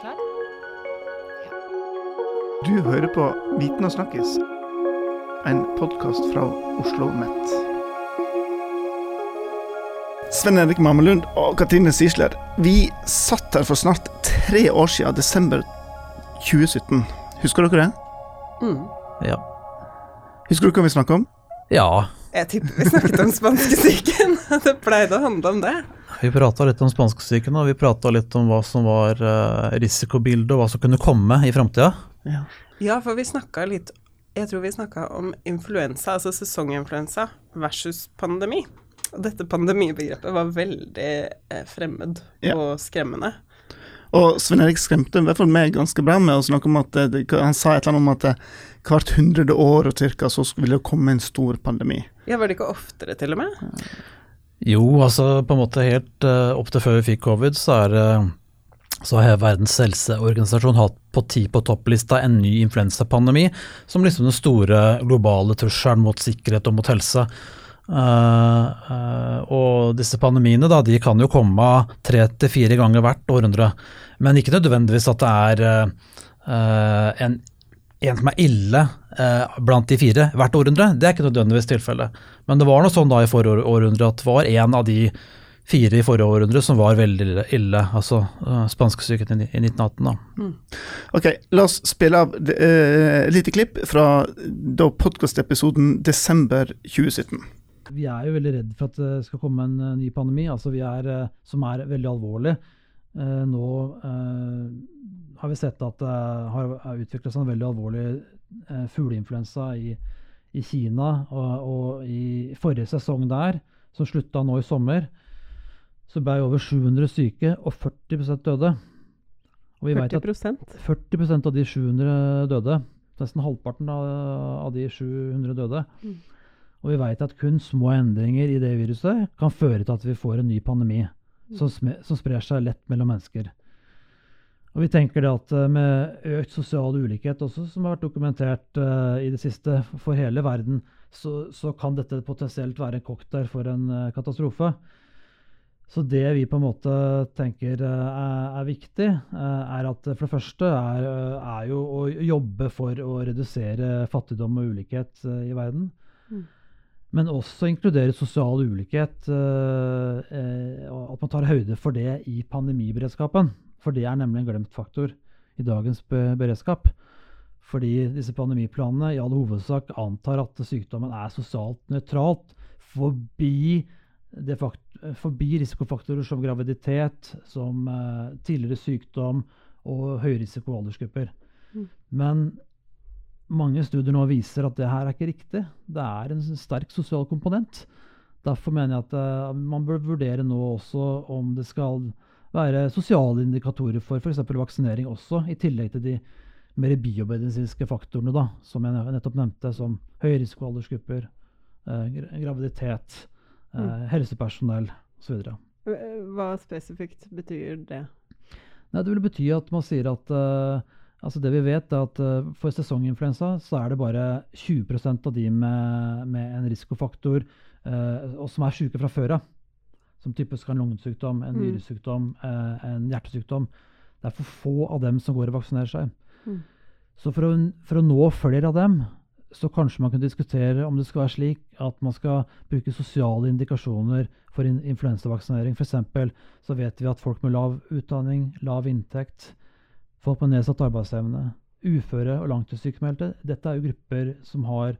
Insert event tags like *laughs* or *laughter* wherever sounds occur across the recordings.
Klar? Du hører på Viten og snakkes, en podkast fra Oslo Mett. Sven Erik Mamelund og Katrine Sisler, vi satt her for snart tre år siden, desember 2017. Husker dere det? Mm. Ja. Husker du hva vi snakka om? ja. Jeg tipper vi snakket om spanskesyken. *laughs* Det pleide å handle om det. Vi prata litt om spanskesyken, og vi prata litt om hva som var eh, risikobildet, og hva som kunne komme i framtida. Ja. Ja, for vi snakka litt Jeg tror vi snakka om influensa, altså sesonginfluensa, versus pandemi. Og dette pandemibegrepet var veldig eh, fremmed Ja. og skremmende. Og Sven Erik skremte i hvert fall meg ganske bra med å snakke om at eh, Han sa et eller annet om at hvert hundrede år og cirka så ville det komme en stor pandemi. Ja, var det ikke oftere, til og med? Jo, altså på en måte helt uh, opp til før vi fikk covid, så er det så har Verdens helseorganisasjon hatt på ti på topplista en ny influensapandemi som liksom den store globale trusselen mot sikkerhet og mot helse. Uh, og disse pandemiene da, de kan jo komme tre til fire ganger hvert århundre, men ikke nødvendigvis at det er en, en som er ille eh, blant de fire hvert århundre. Det er ikke nødvendigvis tilfellet. Men det var noe sånn da i forrige århundre at det var en av de fire i forrige århundre som var veldig ille, altså uh, spanskesyken i, i 1918. da. Ok, la oss spille av eh, et lite klipp fra da podkastepisoden desember 2017. Vi er jo veldig redd for at det skal komme en eh, ny pandemi, altså vi er, eh, som er veldig alvorlig. Eh, nå eh, har vi sett at det har utviklet seg en veldig alvorlig eh, fugleinfluensa i, i Kina. Og, og i forrige sesong der, som slutta nå i sommer, så ble over 700 syke, og 40% døde. Og vi vet at 40 40 av de 700 døde. Nesten halvparten av, av de 700 døde. Mm. Og vi vet at kun små endringer i det viruset kan føre til at vi får en ny pandemi som, som sprer seg lett mellom mennesker. Og vi tenker det at eh, med økt sosial ulikhet også, som har vært dokumentert uh, i det siste for hele verden, så, så kan dette potensielt være en cocktail for en uh, katastrofe. Så det vi på en måte tenker uh, er, viktig, er at for det første er, er jo å jobbe for å redusere fattigdom og ulikhet i verden. Mm. Men også inkludere sosial ulikhet. at man tar høyde for det i pandemiberedskapen. For det er nemlig en glemt faktor i dagens beredskap. Fordi disse pandemiplanene i all hovedsak antar at sykdommen er sosialt nøytralt forbi, forbi risikofaktorer som graviditet, som eh, tidligere sykdom og høyrisiko aldersgrupper. Mm. Men mange studier nå viser at det her er ikke riktig. Det er en sterk sosial komponent. Derfor mener jeg at eh, man bør vurdere nå også om det skal være sosiale indikatorer for f.eks. vaksinering også, i tillegg til de mer biomedisinske faktorene da, som jeg nettopp nevnte, som høyrisikoaldersgrupper, eh, graviditet, eh, Mm. helsepersonell osv. Hva spesifikt betyr det? Nei, det vil bety at man sier at eh, altså det vi vet er at eh, For sesonginfluensa så er det bare 20% av de med, med en risikofaktor eh, og som er syke fra før av. Som typisk har en lungesykdom, en Mm. nyresykdom, eh, en hjertesykdom. Det er for få av dem som går og vaksinerer seg. Mm. Så for å, for å nå flere av dem, så kanskje man kan diskutere om det skal være slik at man skal bruke sosiale indikasjoner for in influensavaksinering. F.eks. så vet vi at folk med lav utdanning, lav inntekt, folk med nedsatt arbeidsevne, uføre og langtidssykmeldte, dette er jo grupper som har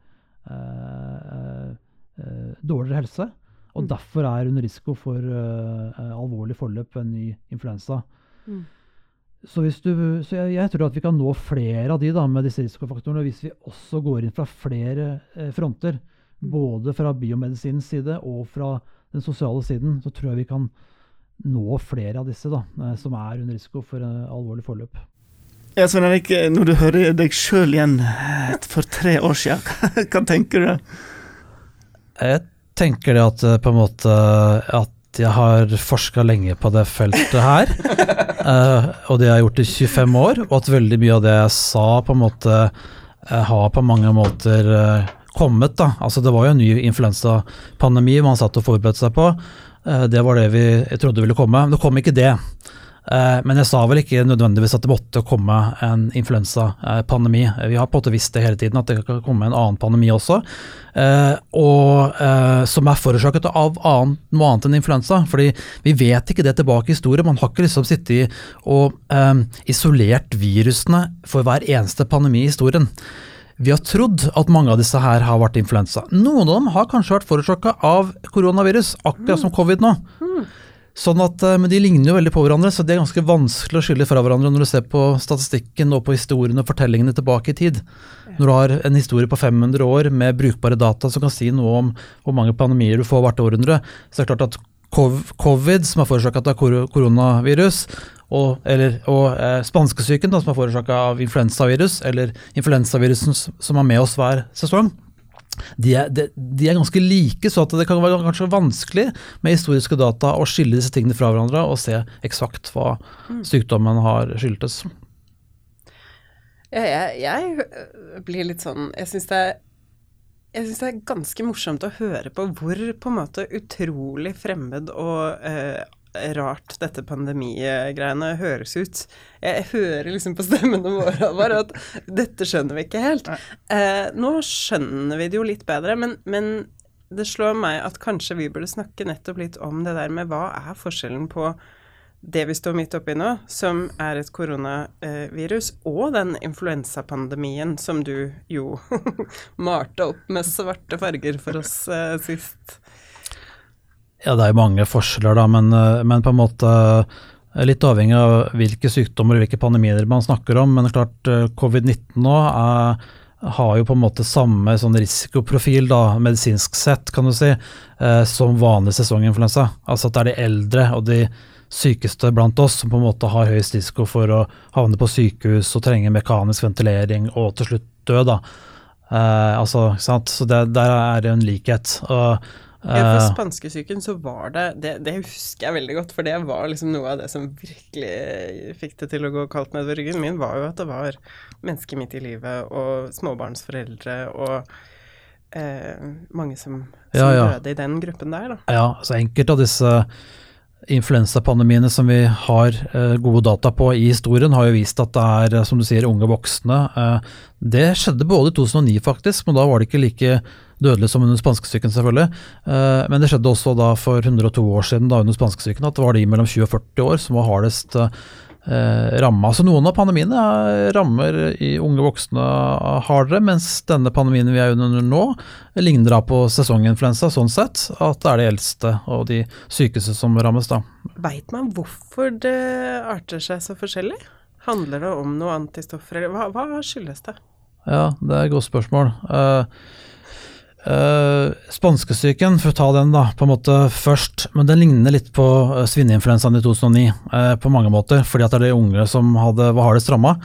eh, eh, dårligere helse, og Mm. derfor er under risiko for eh, alvorlig forløp ved en ny influensa. Mm. Så, hvis du, så jeg, jeg tror at vi kan nå flere av de da, med disse risikofaktorene hvis vi også går inn fra flere eh, fronter. Mm. Både fra biomedisinens side og fra den sosiale siden. Så tror jeg vi kan nå flere av disse da, eh, som er under risiko for eh, alvorlig forløp. Ja, Svein Erik, når du hører deg sjøl igjen eh, for tre år siden, hva, *laughs* hva tenker du? Jeg tenker det at eh, på en måte at jeg har forska lenge på det feltet her, *laughs* eh, og det har jeg gjort i 25 år, og at veldig mye av det jeg sa på en måte eh, har på mange måter kommet. da. Altså Det var jo en ny influensapandemi man satt og forberedte seg på. Det var det vi trodde ville komme. Men det kom ikke det. Eh, men jeg sa vel ikke nødvendigvis at det måtte komme en influensapandemi. Vi har på en måte visst det hele tiden, at det kan komme en annen pandemi også. Eh, og som er forårsaket av noe annet enn influensa. fordi vi vet ikke det tilbake i historien. Man har ikke liksom sittet og isolert virusene for hver eneste pandemi i historien. Vi har trodd at mange av disse her har vært influensa. Noen av dem har kanskje vært forårsaka av koronavirus, akkurat som covid nå. Sånn at, eh, Men de ligner jo veldig på hverandre, så det er ganske vanskelig å skille fra hverandre når du ser på statistikken og på historiene og fortellingene tilbake i tid. Når du har en historie på 500 år med brukbare data som kan si noe om hvor mange pandemier du får hvert århundre, så er det klart at covid, som er forårsaka av koronavirus, og, eller, og eh, spanskesyken, som er forårsaka av influensavirus, eller influensavirusen som er med oss hver sesong, de er, de, de er, ganske like, så det kan være kanskje vanskelig med historiske data å skille disse tingene fra hverandre og se eksakt hva mm. sykdommen har skyldtes. Ja, jeg, jeg, blir litt sånn Jeg syns det, det, er ganske morsomt å høre på hvor på en måte utrolig fremmed og eh, rart dette pandemigreiene høres ut. Jeg hører liksom på stemmene våre bare at dette skjønner vi ikke helt. Eh, nå skjønner vi det jo litt bedre, men, men, det slår meg at kanskje vi burde snakke nettopp litt om det der med hva er forskjellen på det vi står midt oppi nå, som er et koronavirus, og den influensapandemien som du jo *laughs* malte opp med svarte farger for oss eh, sist. Ja, det er jo mange forskjeller, da, men, eh, men, på en måte eh, litt avhengig av hvilke sykdommer og hvilke pandemier man snakker om. Men klart eh, covid-19 nå er, har jo på en måte samme sånn risikoprofil, da, medisinsk sett, kan du si, eh, som vanlig sesonginfluensa. Altså at det er de eldre og de sykeste blant oss som på en måte har høyest risiko for å havne på sykehus og trenge mekanisk ventilering og til slutt dø. da. Eh, altså, Så det, der er det en likhet. og ja, for eh. spanskesyken så var det, det, det husker jeg veldig godt, for det var liksom noe av det som virkelig fikk det til å gå kaldt nedover ryggen min, var jo at det var mennesker midt i livet og småbarnsforeldre og eh, mange som, som ja, ja. døde i den gruppen der, da. Ja, så enkelte av disse influensapandemiene som vi har eh, gode data på i historien, har jo vist at det er, som du sier, unge voksne. Eh, det skjedde både i 2009 faktisk, men da var det ikke like dødelig som under spanskesyken, selvfølgelig. Eh, men det skjedde også da for 102 år siden da under spanskesyken at det var de mellom 20 og 40 år som var hardest eh, ramma. Så noen av pandemiene rammer i unge voksne hardere, mens denne pandemien vi er under nå, ligner da på sesonginfluensa sånn sett. At det er de eldste og de sykeste som rammes da. Veit man hvorfor det arter seg så forskjellig? Handler det om noe antistoffer, eller hva, hva skyldes det? Ja, det er et godt spørsmål. Uh, Uh, Spanskesyken, for å ta den da, på en måte først, men den ligner litt på uh, svineinfluensaen i 2009 uh, på mange måter, fordi at det er de unge som hadde, var hardest ramma.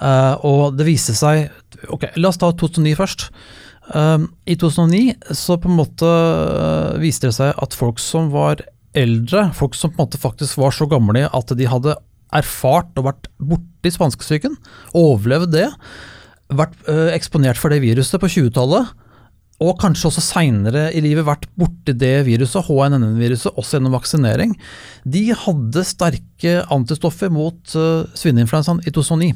Uh, og det viste seg Ok, la oss ta 2009 først. I 2009 så på en måte viste det seg at folk som var eldre, folk som på en måte faktisk var så gamle at de hadde erfart og vært borti spanskesyken, overlevd det, vært eksponert for det viruset på 20-tallet, og kanskje også seinere i livet vært borti det viruset, HNN-viruset, også gjennom vaksinering, de hadde sterke antistoffer mot uh, svineinfluensaen i 2009.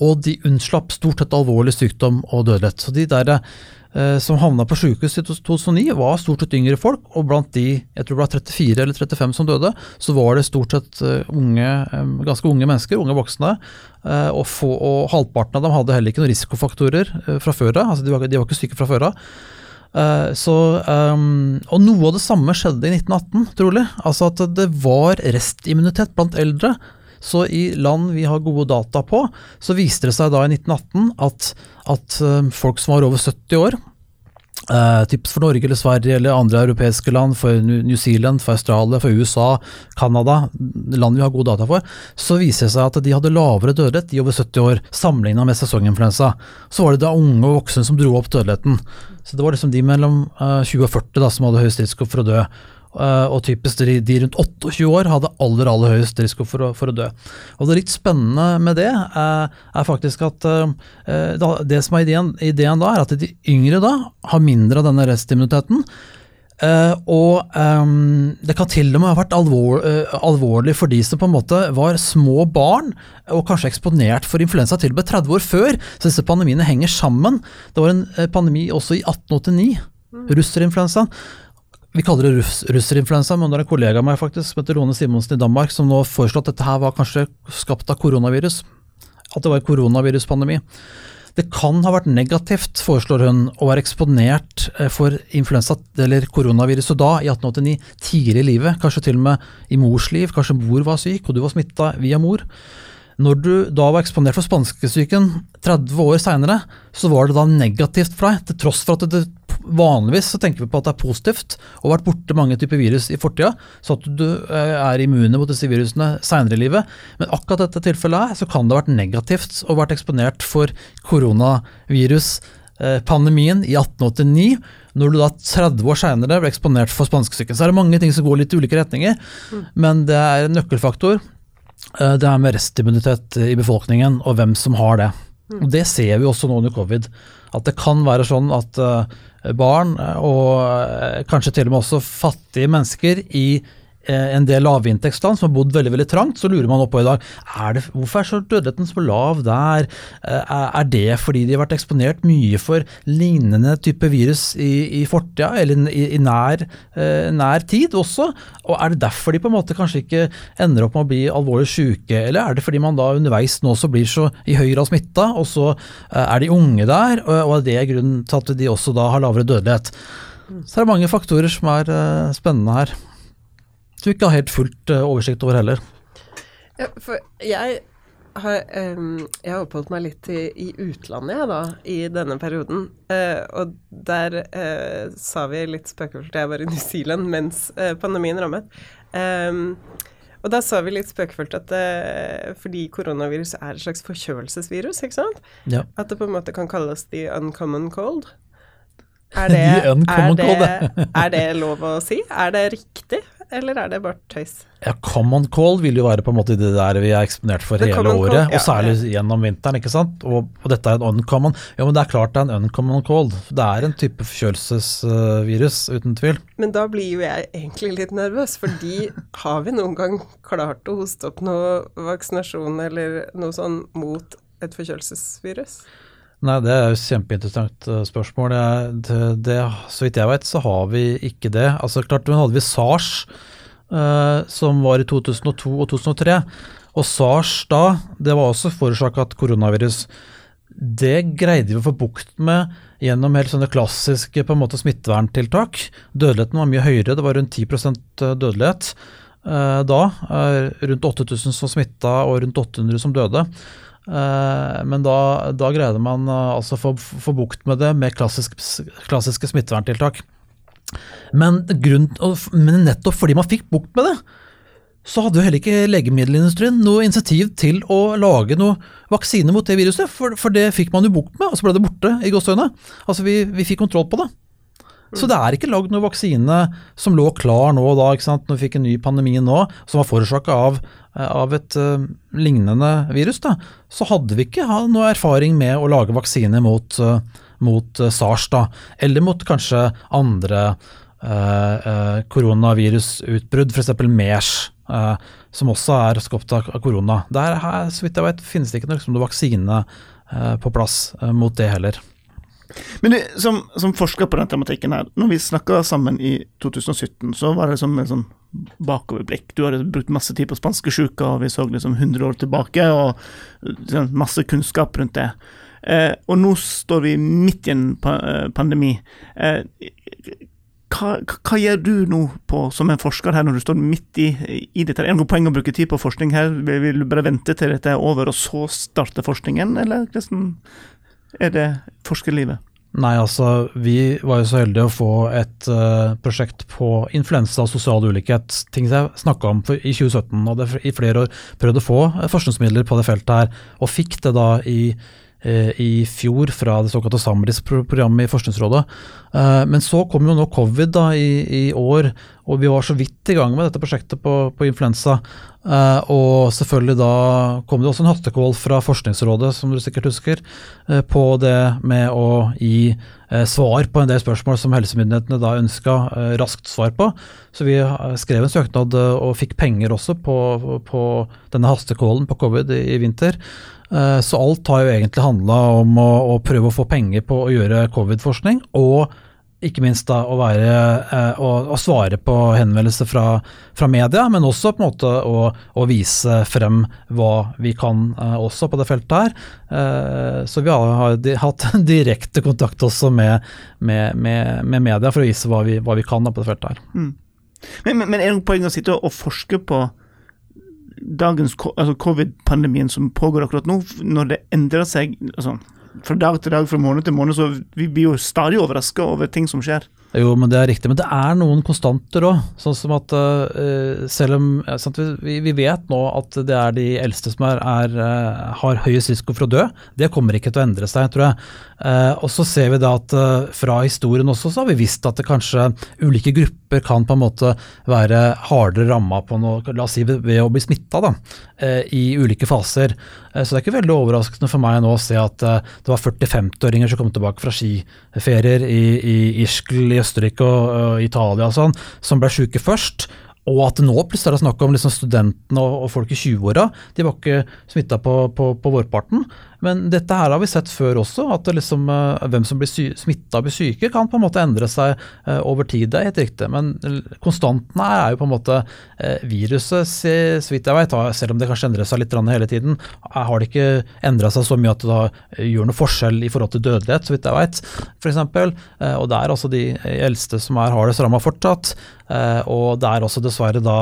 Og de unnslapp stort sett alvorlig sykdom og dødelighet. Så de der uh, som havna på sykehus i 2009, var stort sett yngre folk, og blant de jeg tror det var 34 eller 35 som døde, så var det stort sett uh, unge, um, ganske unge mennesker, unge voksne. Og, få, og, halvparten av dem hadde heller ikke noen risikofaktorer fra før av. Altså de, de var ikke syke fra før av. Uh, så, um, og noe av det samme skjedde i 1918, trolig. Altså at det var restimmunitet blant eldre. Så i land vi har gode data på, så viste det seg da i 1918 at, at um, folk som var over 70 år, uh, tips for Norge eller Sverige eller andre europeiske land, for New Zealand, for Australia, for USA, Canada, land vi har gode data for, så viser det seg at de hadde lavere dødelighet, de over 70 år, sammenligna med sesonginfluensa. Så var det da unge og voksne som dro opp dødeligheten. Så det var liksom de mellom uh, eh, 20 og 40 da, som hadde høyest risiko for å dø. Uh, og typisk de, de, rundt 28 år hadde aller aller høyest risiko for å, for å dø. Og Det litt spennende med det uh, er faktisk at da, det som er ideen, ideen, da, er at de yngre da har mindre av denne restimmuniteten. Og det kan til og med ha vært alvor, alvorlig for de som på en måte var små barn og kanskje eksponert for influensa til og med 30 år før. Så disse pandemiene henger sammen. Det var en pandemi også i 1889, mm. russerinfluensaen. Vi kaller det russ, russerinfluensa, men det er en kollega av meg faktisk, som heter Rone Simonsen i Danmark, som nå foreslår at dette her var kanskje skapt av koronavirus. At det var koronaviruspandemi. Det kan ha vært negativt, foreslår hun, å være eksponert eh, for influensa eller koronaviruset da, i 1889, tidligere i livet. Kanskje til og med i mors liv. Kanskje mor var syk, og du var smitta via mor. Når du da var eksponert for spanskesyken 30 år seinere, så var det da negativt for deg, til tross for at det vanligvis så tenker vi på at det er positivt og vært borte mange typer virus i fortida, så at du eh, er immune mot disse virusene seinere i livet. Men akkurat dette tilfellet her, så kan det ha vært negativt å vært eksponert for koronaviruspandemien i 1889. Når du da 30 år seinere ble eksponert for spanskesyken. Så er det mange ting som går litt i ulike retninger, mm. men det er en nøkkelfaktor. Eh, det er med restimmunitet i befolkningen, og hvem som har det. Mm. Og Det ser vi også nå under covid. At det kan være sånn at barn, og uh, kanskje til og med også fattige mennesker i Eh, en del lavinntektsland som har bodd veldig veldig trangt, så lurer man oppå i dag er det, hvorfor er så dødeligheten så lav der. Eh, er det fordi de har vært eksponert mye for lignende type virus i, i fortida, eller i, i nær, eh, nær, tid også? Og Er det derfor de på en måte kanskje ikke ender opp med å bli alvorlig syke, eller er det fordi man da underveis nå så blir så i høy grad smitta, og så er de unge der, og er det grunnen til at de også da har lavere dødelighet? Så det er mange faktorer som er spennende her vi ikke har helt fullt uh, oversikt over heller. Ja, for jeg har, um, jeg har oppholdt meg litt i, i utlandet, ja, da, i denne perioden. Uh, og der uh, sa vi litt spøkefullt Jeg var i New Zealand mens pandemien rammet. Um, og da sa vi litt spøkefullt at fordi koronavirus er et slags forkjølelsesvirus, ikke sant, ja. at det på en måte kan kalles the uncommon cold. *laughs* Er det, er, det, er det lov å si? Er det riktig? Eller er det bare tøys? Ja, Common cold vil jo være på en måte det der vi er eksponert for The hele året, call, ja, og særlig gjennom vinteren. ikke sant? Og, og, dette er en uncommon. Jo, men det er klart det er en uncommon cold. Det er en type forkjølelsesvirus, uh, uten tvil. Men da blir jo jeg egentlig litt nervøs, fordi *laughs* har vi noen gang klart å hoste opp noe vaksinasjon eller noe sånn mot et forkjølelsesvirus? Nei, Det er jo et kjempeinteressant uh, spørsmål. Det, det, så vidt jeg vet, så har vi ikke det. Altså klart, Nå hadde vi SARS, eh, som var i 2002 og 2003. Og SARS da, det var også forårsaka av koronavirus. Det greide vi å få bukt med gjennom helt sånne klassiske på en måte smitteverntiltak. Dødeligheten var mye høyere, det var rundt 10 uh, dødelighet eh, da. rundt 8000 som smitta og rundt 800 som døde. Eh, men da, da, greide man altså altså få, få bukt med det med klassisk, klassiske smitteverntiltak. Men, grunn, men, nettopp fordi man fikk bukt med det, så hadde jo heller ikke legemiddelindustrien noe initiativ til å lage noe vaksine mot det viruset, for, for det fikk man jo bukt med, og så ble det borte i gåseøynene. Altså vi, vi fikk kontroll på det. Så det er ikke lagd noen vaksine som lå klar nå da, ikke sant, når vi fikk en ny pandemi nå, som var forårsaka av, eh, av, et uh, lignende virus. da, Så hadde vi ikke noe erfaring med å lage vaksine mot, uh, mot uh, SARS, da, eller mot kanskje andre koronavirusutbrudd, f.eks. MERS, som også er skapt av korona. Der, her, så vidt jeg vet, finnes det ikke noe vaksine på plass mot det heller. Men du, som, som, forsker på den tematikken her, når vi snakka sammen i 2017, så var det som en sånn bakoverblikk. Du hadde brukt masse tid på spanskesjuka, og vi så liksom 100 år tilbake, og liksom, masse kunnskap rundt det. Eh, og nå står vi midt i en eh, pandemi. Eh, hva, hva, gjør du nå på, som en forsker her, når du står midt i, i dette? Er det noe poeng å bruke tid på forskning her? Vil du bare vente til dette er over, og så starte forskningen, eller hvordan er det forskerlivet? Nei, altså vi var jo så heldige å få et uh, prosjekt på influensa og sosial ulikhet. Ting jeg snakka om for, i 2017. Hadde i flere år prøvd å få uh, forskningsmidler på det feltet her, og fikk det da i, i fjor fra det såkalte Samris-programmet i Forskningsrådet. men så kom jo nå covid da i, i, år, og vi var så vidt i gang med dette prosjektet på, på influensa. Uh, og selvfølgelig da kom det også en hastekål fra Forskningsrådet, som du sikkert husker, på det med å gi svar på en del spørsmål som helsemyndighetene da ønska raskt svar på. Så vi skrev en søknad og fikk penger også på, på denne hastekålen på covid i, i vinter. Så alt har jo egentlig handla om å, å, prøve å få penger på å gjøre covid-forskning, og ikke minst da å, være, eh, å, å svare på henvendelser fra, fra, media, men også på en måte å, vise frem hva vi kan eh, også på det feltet her. Eh, så vi har, har hatt *laughs* direkte kontakt også med, med, med, med, media for å vise hva vi, hva vi kan på det feltet her. Mm. Men, men, men, er det noe poeng å sitte og forske på dagens altså covid-pandemien som pågår akkurat nå, når det endrer seg? altså fra dag til dag, fra måned til måned, så vi blir jo stadig overraska over ting som skjer. Jo, men det er riktig. Men det er noen konstanter òg. Sånn som at uh, selv om sant, vi, vi, vet nå at det er de eldste som er, er, uh, har høyest risiko for å dø. Det kommer ikke til å endre seg, tror jeg. Uh, og så ser vi da at fra historien også så har vi visst at det kanskje ulike grupper kan på en måte være hardere ramma på noe, la oss si ved, ved å bli smitta i ulike faser. så det er ikke veldig overraskende for meg nå å se at det var 40-50-åringer som kom tilbake fra skiferier i, i Ischgl i Østerrike og, og Italia og sånn, som ble syke først. Og at det nå plutselig er det snakk om liksom studentene og, og folk i 20-åra. De var ikke smitta på, på, på, vårparten. Men dette her har vi sett før også, at liksom, uh, hvem som blir smitta og blir syke, kan på en måte endre seg uh, over tid. Det er helt riktig. Men konstanten her er jo på en måte uh, viruset, så vidt jeg vet, selv om det kanskje endrer seg litt hele tiden, har det ikke endra seg så mye at det da gjør noe forskjell i forhold til dødelighet, så vidt jeg veit, f.eks. Og det er altså de eldste som er hardest ramma fortsatt. Og det er også dessverre da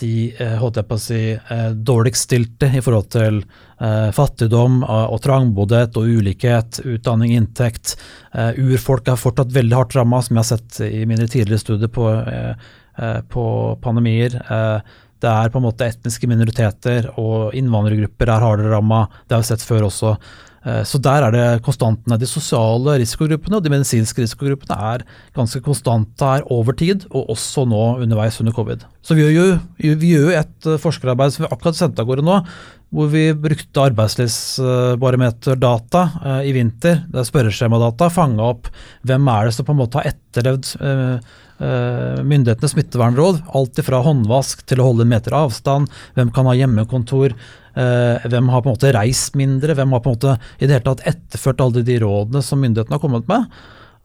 de eh, holdt jeg på å si, eh, dårligst stilte i forhold til eh, fattigdom og trangboddhet og ulikhet, utdanning, inntekt. Urfolk er fortsatt veldig hardt ramma, som jeg har sett i mine tidligere studier på, på pandemier. Det er på en måte etniske minoriteter og innvandrergrupper er hardere ramma. Det har vi sett før også. Eh, så der er det konstantene. De sosiale risikogruppene og de medisinske risikogruppene er ganske konstante her over tid, og også nå underveis under covid. Så vi gjør jo vi gjør et eh, forskerarbeid som vi akkurat sendte av gårde nå, hvor vi brukte arbeidslivsbarometerdata eh, i vinter, det er spørreskjemadata, fanga opp hvem er det som på en måte har etterlevd eh, eh, myndighetenes smittevernråd. Alt fra håndvask til å holde en meter avstand, hvem kan ha hjemmekontor, Eh, hvem har på en måte reist mindre? Hvem har på en måte i det hele tatt etterført alle de rådene som myndighetene har kommet med?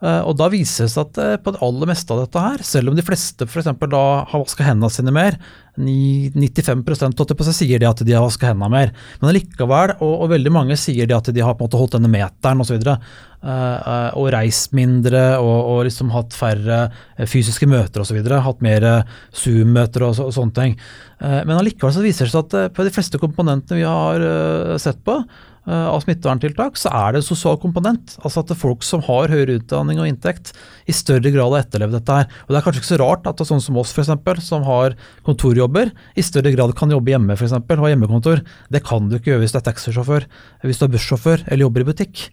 Eh, og da viser det seg at eh, på det aller meste av dette her, selv om de fleste f.eks. da har vaska hendene sine mer, 95 på seg sier de at de har vaska hendene mer, men likevel, og, og, veldig mange sier de at de har på en måte holdt denne meteren osv. Og, uh, og reist mindre og, og, liksom hatt færre fysiske møter osv. Hatt mer Zoom-møter og, så, og, sånne ting. Men allikevel så viser det seg at på de fleste komponentene vi har sett på, av smitteverntiltak, så er det en sosial komponent. Altså at det er folk som har høyere utdanning og inntekt, i større grad har etterlevd dette her. Og Det er kanskje ikke så rart at det er sånn som oss, f.eks., som har kontorjobber, i større grad kan jobbe hjemme, f.eks., ha hjemmekontor. Det kan du ikke gjøre hvis du er taxisjåfør, hvis du er bussjåfør eller jobber i butikk.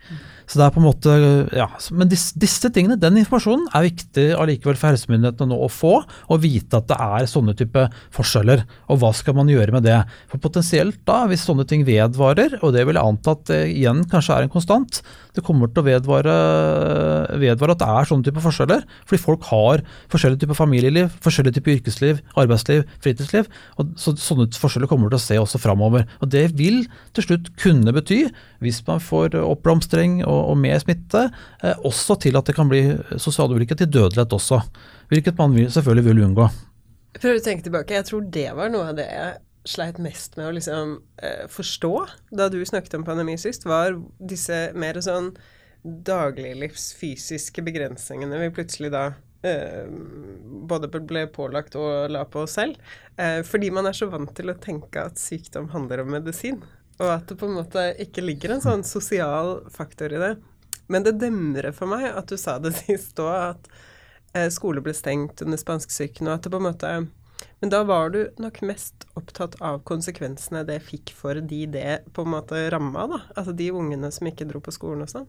Så det er på en måte, ja, Men disse, disse tingene, den informasjonen er viktig allikevel for helsemyndighetene nå å få, og vite at det er sånne type forskjeller. Og hva skal man gjøre med det? For potensielt da, hvis sånne ting vedvarer, og det vil jeg anta at det igjen kanskje er en konstant, det kommer til å vedvare, vedvare at det er sånne type forskjeller. Fordi folk har forskjellige typer familieliv, forskjellige typer yrkesliv, arbeidsliv, fritidsliv. og så, Sånne forskjeller kommer til å se også framover. Og det vil til slutt kunne bety, hvis man får oppblomstring og og, mer smitte, eh, også til at det kan bli sosial ulikhet, til dødelighet også. Hvilket man vil, selvfølgelig vil unngå. Prøv å tenke tilbake. Jeg tror det var noe av det jeg sleit mest med å liksom eh, forstå da du snakket om pandemi sist, var disse mer sånn dagliglivs fysiske begrensningene vi plutselig da eh, både ble pålagt og la på oss selv. Eh, fordi man er så vant til å tenke at sykdom handler om medisin. Og at det på en måte ikke ligger en sånn sosial faktor i det. Men det demrer for meg at du sa det *laughs* sist òg, at eh, skole ble stengt under spanskesyken, og at det på en måte Men da var du nok mest opptatt av konsekvensene det fikk for de det på en måte ramma, da. Altså de ungene som ikke dro på skolen og sånn.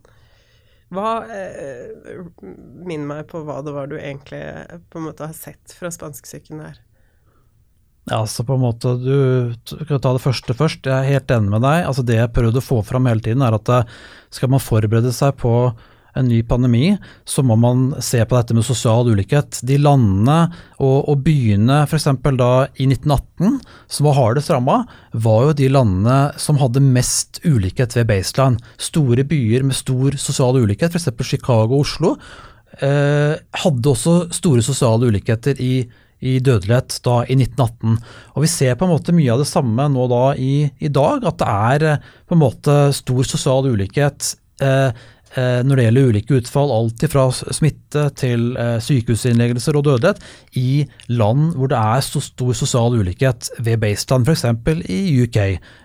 Hva eh, Minn meg på hva det var du egentlig på en måte har sett fra spanskesyken der. Ja, altså på en måte, Du kan ta det første først. Jeg er helt enig med deg. Altså Det jeg prøvde å få fram hele tiden, er at eh, skal man forberede seg på en ny pandemi, så må man se på dette med sosial ulikhet. De landene og, og byene f.eks. da i 1918 som var hardest ramma, var jo de landene som hadde mest ulikhet ved baseline. Store byer med stor sosial ulikhet, f.eks. Chicago og Oslo, eh, hadde også store sosiale ulikheter i i dødelighet da i 1918. Og Vi ser på en måte mye av det samme nå da i, i dag, at det er eh, på en måte stor sosial ulikhet. Eh, når det gjelder ulike utfall, alt fra smitte til eh, sykehusinnleggelser og dødelighet, i land hvor det er så stor sosial ulikhet ved baseline, f.eks. i UK,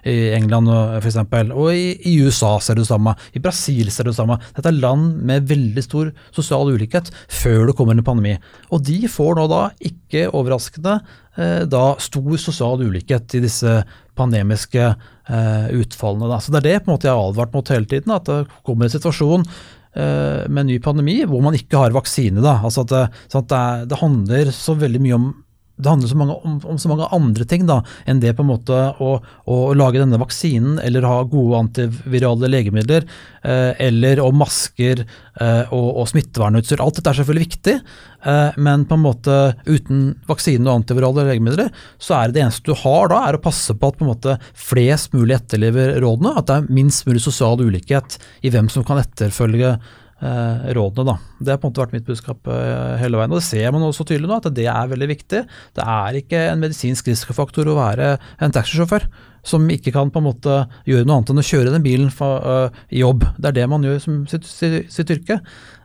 i England for eksempel, og i, USA ser du det samme, i Brasil ser du det samme. Dette er land med veldig stor sosial ulikhet før det kommer en pandemi. Og de får nå da, ikke overraskende, eh, da stor sosial ulikhet i disse pandemiske uh, utfallene. Da. Så Det er det på en måte jeg har advart mot hele tiden, at det kommer en situasjon uh, med en ny pandemi hvor man ikke har vaksine. Da. Altså det, sånn det, er, det, handler så veldig mye om det handler så mange, om, om, så mange andre ting da, enn det på en måte å, å lage denne vaksinen eller ha gode antivirale legemidler eh, eller om masker eh, og, og smittevernutstyr. Alt dette er selvfølgelig viktig, eh, men på en måte uten vaksine og antivirale legemidler, så er det det eneste du har da, er å passe på at på en måte flest mulig etterlever rådene. At det er minst mulig sosial ulikhet i hvem som kan etterfølge eh, rådene. Da. Det har på en måte vært mitt budskap eh, hele veien. og Det ser man også tydelig nå, at det er veldig viktig. Det er ikke en medisinsk risikofaktor å være en taxisjåfør som ikke kan på en måte gjøre noe annet enn å kjøre den bilen uh, i jobb. Det er det man gjør som sitt, sitt, sitt yrke.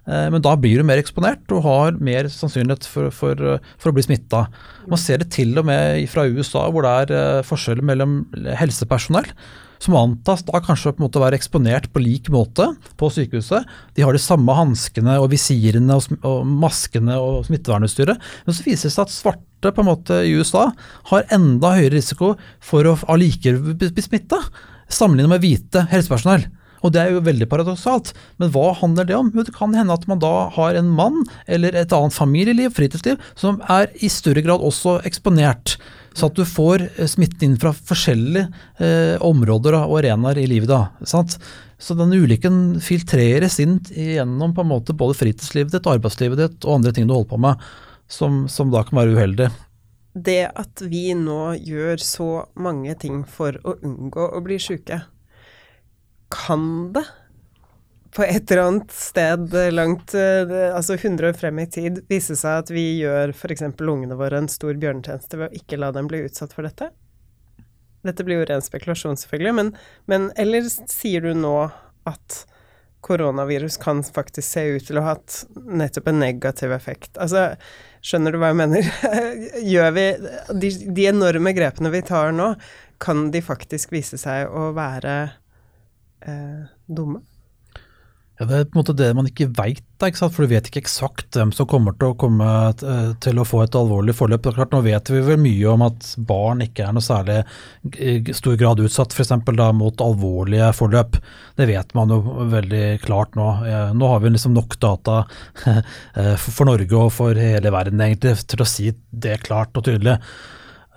Men da blir du mer eksponert og har mer sannsynlighet for, for, for å bli smitta. Man ser det til og med fra USA, hvor det er forskjeller mellom helsepersonell som antas da kanskje på en måte være eksponert på lik måte på sykehuset. De har de samme hanskene og visirene og, og maskene og smittevernutstyret. Men så viser det seg at svarte på en måte i USA har enda høyere risiko for å allikevel bli smitta, sammenlignet med hvite helsepersonell. Og Det er jo veldig paradoksalt. Men hva handler det om? Jo, Det kan hende at man da har en mann eller et annet familieliv, fritidsliv, som er i større grad også eksponert. Så at du får eh, smitten inn fra forskjellige eh, områder og arenaer i livet. da, sant? Så den ulykken filtreres inn gjennom på en måte både fritidslivet ditt, arbeidslivet ditt og andre ting du holder på med, som, som da kan være uheldig. Det at vi nå gjør så mange ting for å unngå å bli syke, kan det på et eller annet sted langt, eh, altså 100 år frem i tid, vise seg at vi gjør f.eks. ungene våre en stor bjørnetjeneste ved å ikke la dem bli utsatt for dette? Dette blir jo ren spekulasjon, selvfølgelig, men, men eller sier du nå at koronavirus kan faktisk se ut til å ha hatt nettopp en negativ effekt? Altså, skjønner du hva jeg mener? *laughs* Gjør vi de, de enorme grepene vi tar nå, kan de faktisk vise seg å være eh, dumme? Ja, Det er på en måte det man ikke veit, for du vet ikke eksakt hvem som kommer til å komme eh, til å få et alvorlig forløp. Klart, nå vet vi vel mye om at barn ikke er noe særlig i stor grad utsatt for eksempel, da, mot alvorlige forløp. Det vet man jo veldig klart nå. Nå har vi liksom nok data *laughs* eh, for Norge og for hele verden egentlig til å si det klart og tydelig.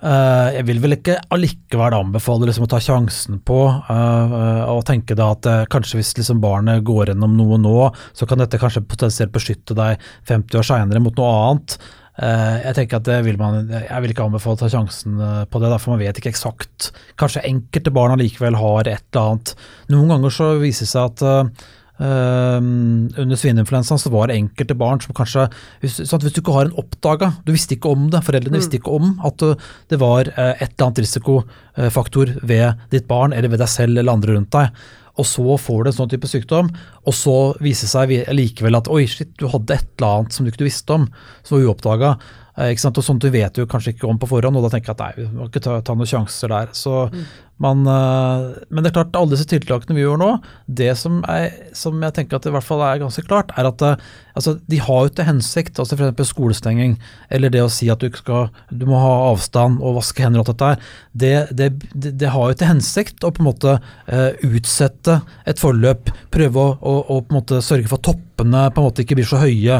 Uh, jeg vil vel ikke allikevel anbefale liksom, å ta sjansen på uh, og tenke da at uh, kanskje hvis liksom, barnet går gjennom noe nå, så kan dette kanskje potensielt beskytte deg 50 år seinere mot noe annet. jeg tenker at vil man, jeg vil ikke anbefale å ta sjansen på det, for man vet ikke eksakt. Kanskje enkelte barn allikevel har et eller annet. Noen ganger så viser det seg at Uh, under svineinfluensaen så var det enkelte barn som kanskje sånn Hvis du ikke har en oppdaga, du visste ikke om det, foreldrene mm. visste ikke om at det var uh, et eller annet risikofaktor ved ditt barn eller ved deg selv eller andre rundt deg, og så får du en sånn type sykdom, og så viser det seg likevel at oi, shit, du hadde et eller annet som du ikke visste om, som var uoppdaga. Uh, ikke sant? Og sånt du vet jo kanskje ikke om på forhånd, og da tenker jeg at nei, vi må ikke ta, ta noen sjanser der. Så mm. Man, eh, men det er klart, alle disse tiltakene vi gjør nå, det som, er, som jeg tenker at det i hvert fall er ganske klart, er at eh, altså, de har jo til hensikt, altså f.eks. skolestenging, eller det å si at du, skal, du må ha avstand og vaske hender og alt dette det, det, det, det, har jo til hensikt å på en måte uh, utsette et forløp, prøve å, å, å, på en måte sørge for at toppene på en måte ikke blir så høye,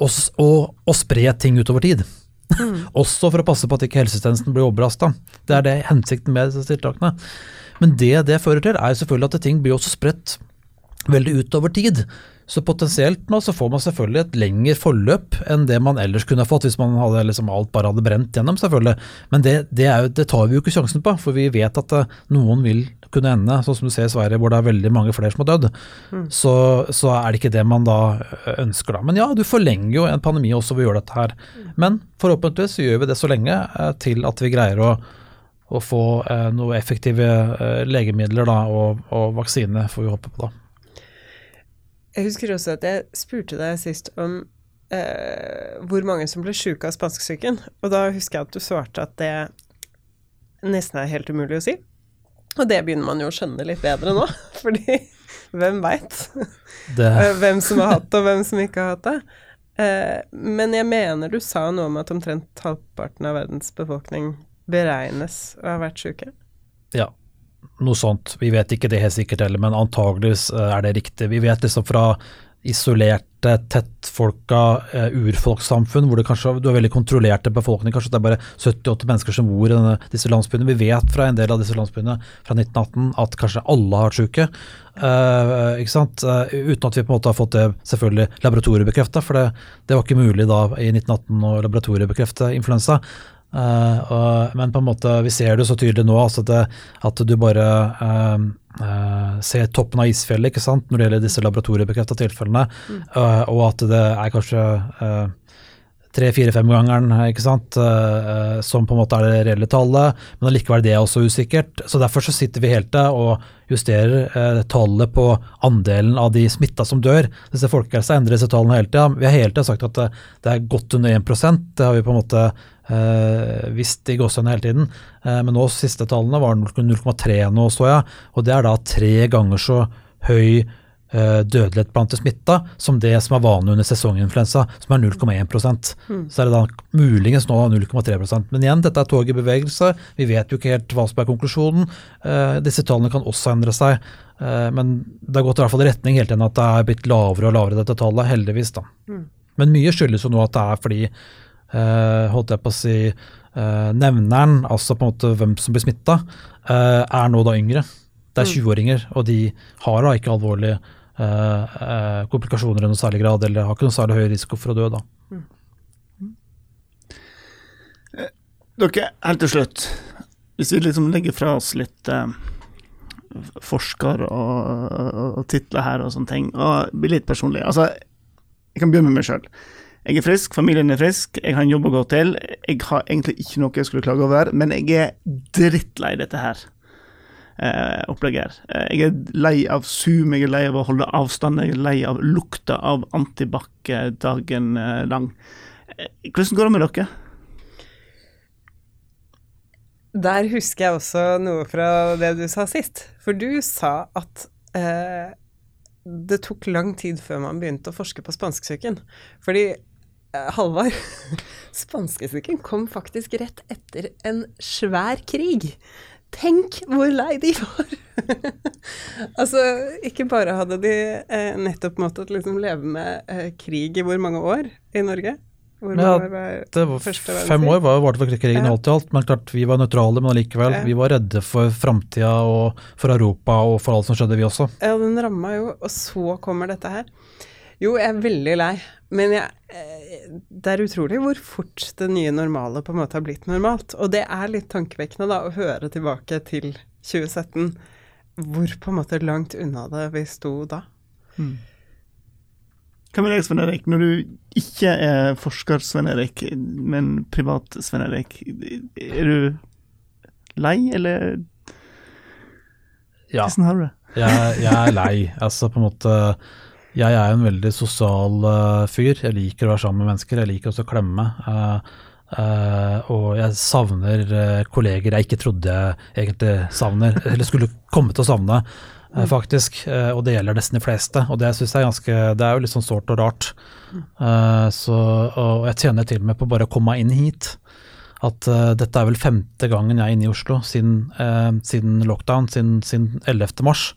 og, og, og spre ting utover tid. *laughs* Også for å passe på at ikke helsetjenesten blir overbelasta. Det er det hensikten med disse tiltakene. Men det det fører til, er selvfølgelig at ting blir også spredt veldig utover tid. Så potensielt nå så får man selvfølgelig et lengre forløp enn det man ellers kunne fått hvis man hadde liksom alt bare hadde brent gjennom, selvfølgelig. Men det, det, jo, det tar vi jo ikke sjansen på, for vi vet at uh, noen vil kunne ende, sånn som du ser i Sverige hvor det er veldig mange flere som har dødd. Mm. Så, så, er det ikke det man da eh, ønsker, da. Men ja, du forlenger jo en pandemi også ved å gjøre dette her. Men forhåpentligvis så gjør vi det så lenge uh, til at vi greier å å få eh, noe effektive eh, legemidler da, og, og vaksine, får vi håpe på. da. Jeg husker også at jeg spurte deg sist om eh, hvor mange som ble sjuke av spanskesyken. Og da husker jeg at du svarte at det nesten er helt umulig å si. Og det begynner man jo å skjønne litt bedre nå, *laughs* fordi hvem veit eh, hvem som har hatt det, og hvem som ikke har hatt det. Eh, men jeg mener du sa noe om at omtrent halvparten av verdens befolkning beregnes å ha vært sjuke. Ja, noe sånt. Vi vet ikke det helt sikkert heller, men antageligvis eh, er det riktig. Vi vet liksom fra isolerte, tettfolka uh, urfolkssamfunn hvor det kanskje du har veldig kontrollerte befolkning, kanskje det er bare 70-80 mennesker som bor i denne, disse landsbyene. Vi vet fra en del av disse landsbyene fra 1918 at kanskje alle har syke. Uh, ikke sant? Uh, uten at vi på en måte har fått det selvfølgelig laboratoriebekrefta, for det, det, var ikke mulig da i 1918 å laboratoriebekrefte influensa. Uh, og, men på en måte, vi ser det så tydelig nå altså det, at du bare uh, uh, ser toppen av isfjellet ikke sant, når det gjelder disse laboratoriebekrefta tilfellene, mm. og at det er kanskje tre-fire-fem-gangeren ikke sant, som på en måte er det reelle tallet, men allikevel det er også usikkert. Så Derfor så sitter vi helt der og justerer tallet på andelen av de smitta som dør. Disse Folkehelsa endrer disse tallene hele tida. Vi har hele tida sagt at det, er godt under 1% Det har vi på en måte Uh, visst i gåsehudene hele tiden. Uh, men nå siste tallene var 0,3 nå, så jeg. Og det er da tre ganger så høy dødelighet blant de smitta som det som er vanlig under sesonginfluensa, som er 0,1 mm. Så er det da muligens nå 0,3% Men igjen, dette er tog i bevegelse. Vi vet jo ikke helt hva som er konklusjonen. disse tallene kan også endre seg. men det har gått i hvert fall i retning hele tiden at det er blitt lavere og lavere, dette tallet. Heldigvis, da. Mm. Men mye skyldes jo nå at det er fordi Eh, holdt jeg på å si, eh, nevneren, altså på en måte hvem som blir smitta, eh, er nå da yngre. Det er 20-åringer, mm. og de har da ikke alvorlige komplikasjoner i noe særlig grad, eller har ikke noe særlig høy risiko for å dø, da. Mm. Dere, helt til slutt, hvis vi liksom legger fra oss litt eh, forsker og, og, og titler her og sånne ting, og blir litt personlig Altså, jeg kan begynne med meg sjøl. Jeg er frisk, familien er frisk, jeg har en jobb å gå til. Jeg har egentlig ikke noe jeg skulle klage over, men jeg er drittlei dette her eh, opplegget her. Eh, jeg er lei av Zoom, jeg er lei av å holde avstand, jeg er lei av lukta av antibac dagen eh, lang. Eh, hvordan går det med dere? Der husker jeg også noe fra det du sa sist. For du sa at eh, det tok lang tid før man begynte å forske på spanskesyken. Fordi Eh, Halvard, *laughs* spanskesyken kom faktisk rett etter en svær krig. Tenk hvor lei de var! *laughs* altså, ikke bare hadde de eh, nettopp måttet liksom leve med eh, krig i hvor mange år i Norge? Hvor ja, det var fem år var varte for krigen ja. alt i alt, men klart vi var nøytrale, men allikevel. Ja. Vi var redde for framtida og for Europa og for alt som skjedde, vi også. Ja, den ramma jo, og så kommer dette her. Jo, jeg er veldig lei, men jeg, eh, det er utrolig hvor fort det nye normale på en måte har blitt normalt. Og det er litt tankevekkende da, å høre tilbake til 2017, hvor på en måte langt unna det vi sto da. Mm. Hva med deg, Sven Erik, når du ikke er forsker, Sven Erik, men privat Sven Erik. Er du lei, eller ja. hvordan har du det? jeg, jeg er lei. Altså på en måte jeg er en veldig sosial uh, fyr. Jeg liker å være sammen med mennesker. Jeg liker også å klemme. Uh, uh, og jeg savner kolleger jeg ikke trodde jeg egentlig savner, eller skulle komme til å savne, faktisk. og det gjelder nesten de fleste. Og det syns jeg er ganske Det er jo litt sånn sårt og rart. så, og jeg tjener til og med på bare å komme meg inn hit. At dette er vel femte gangen jeg er inne i Oslo siden, siden lockdown, siden, siden 11. mars.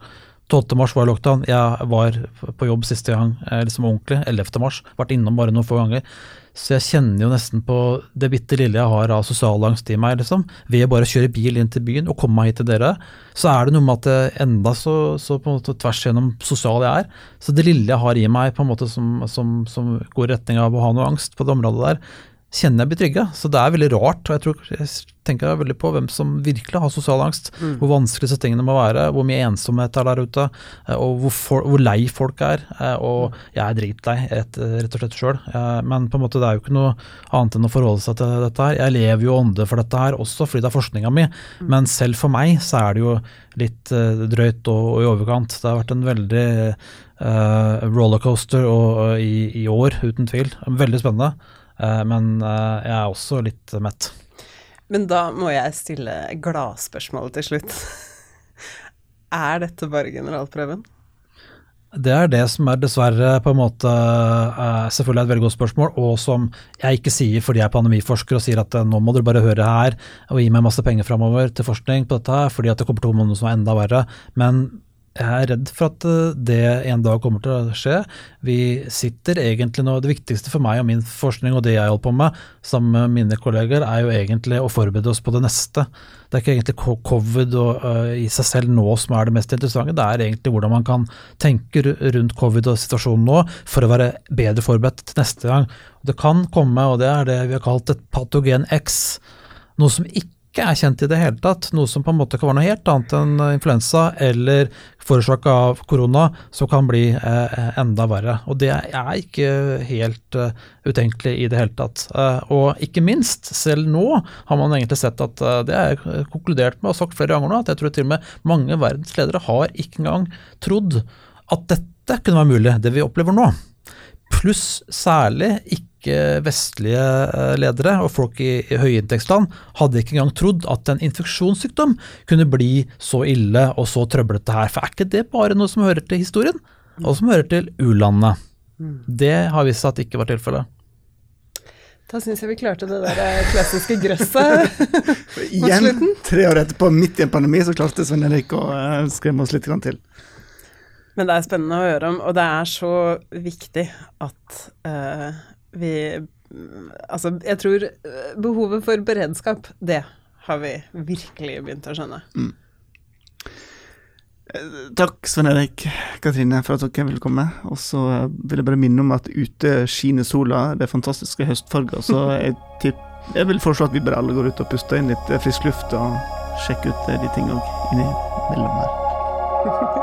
12. mars var lockdown. Jeg var på jobb siste gang eh, liksom ordentlig. 11. mars. Vært innom bare noen få ganger. Så jeg kjenner jo nesten på det bitte lille jeg har av sosial angst i meg, liksom. Ved bare å kjøre bil inn til byen og komme meg hit til dere, så er det noe med at det enda så, så på en måte tvers gjennom sosial jeg er. Så det lille jeg har i meg på en måte som, som, som går i retning av å ha noe angst på det området der, kjenner jeg blir trygge. Så det er veldig rart. og Jeg tror, jeg tenker veldig på hvem som virkelig har sosial angst. Mm. Hvor vanskelig disse tingene må være, hvor mye ensomhet er der ute, eh, og hvor, for, hvor lei folk er. Eh, og jeg er dritlei, rett, rett og slett sjøl. Eh, men på en måte det er jo ikke noe annet enn å forholde seg til dette her. Jeg lever jo ånde for dette her også, fordi det er forskninga mi. Mm. Men selv for meg så er det jo litt drøyt og, og i overkant. Det har vært en veldig uh, rollercoaster og, og i, i år, uten tvil. Veldig spennende. Eh, men eh, jeg er også litt mett. Men da må jeg stille gladspørsmålet til slutt. *laughs* er dette bare generalprøven? Det er det som er dessverre på en måte uh, selvfølgelig et veldig godt spørsmål, og som jeg ikke sier fordi jeg er pandemiforsker og sier at nå må dere bare høre her og gi meg masse penger framover til forskning på dette, her, fordi at det kommer til å komme noe som er enda verre. Men jeg er redd for at eh, det en dag kommer til å skje. Vi sitter egentlig nå, Det viktigste for meg og min forskning og det jeg holder på med sammen med mine kolleger, er jo egentlig å forberede oss på det neste. Det er ikke egentlig covid og, uh, i seg selv nå som er det mest interessante, det er egentlig hvordan man kan tenke rundt covid og situasjonen nå for å være bedre forberedt til neste gang. Det kan komme, og det er det vi har kalt et patogen X, noe som ikke ikke er kjent i det hele tatt, noe som på en måte kan være noe helt annet enn influensa eller forårsaka av korona, som kan bli eh, enda verre. Og det er ikke helt uh, utenkelig i det hele tatt. Og ikke minst, selv nå har man egentlig sett at det er konkludert med og sagt flere ganger nå, at jeg tror til og med mange verdensledere har ikke engang trodd at dette kunne være mulig, det vi opplever nå. Pluss særlig ikke ikke-vestlige eh, ledere og folk i, i høyinntektsland hadde ikke engang trodd at en infeksjonssykdom kunne bli så ille og så trøblete her. For er ikke det bare noe som hører til historien, og som hører til u-landene? Mm. Det har vist seg at ikke var tilfellet. Da syns jeg vi klarte det der eh, klassiske grøsset *laughs* Igjen, tre år etterpå, midt i en pandemi, så klarte Svein Erik å uh, skremme oss litt til. Men det er spennende å høre om, og det er så viktig at uh, vi Altså, jeg tror eh, behovet for beredskap, det har vi virkelig begynt å skjønne. Mm. Eh, takk, Svein Erik, Katrine, for at dere ville komme. Og så eh, vil jeg bare minne om at ute skinner sola, det er fantastiske høstfarger. Så *laughs* jeg, tipp, jeg vil foreslå at vi bare alle går ut og puster inn litt frisk luft og sjekker ut de tingene innimellom her. *laughs*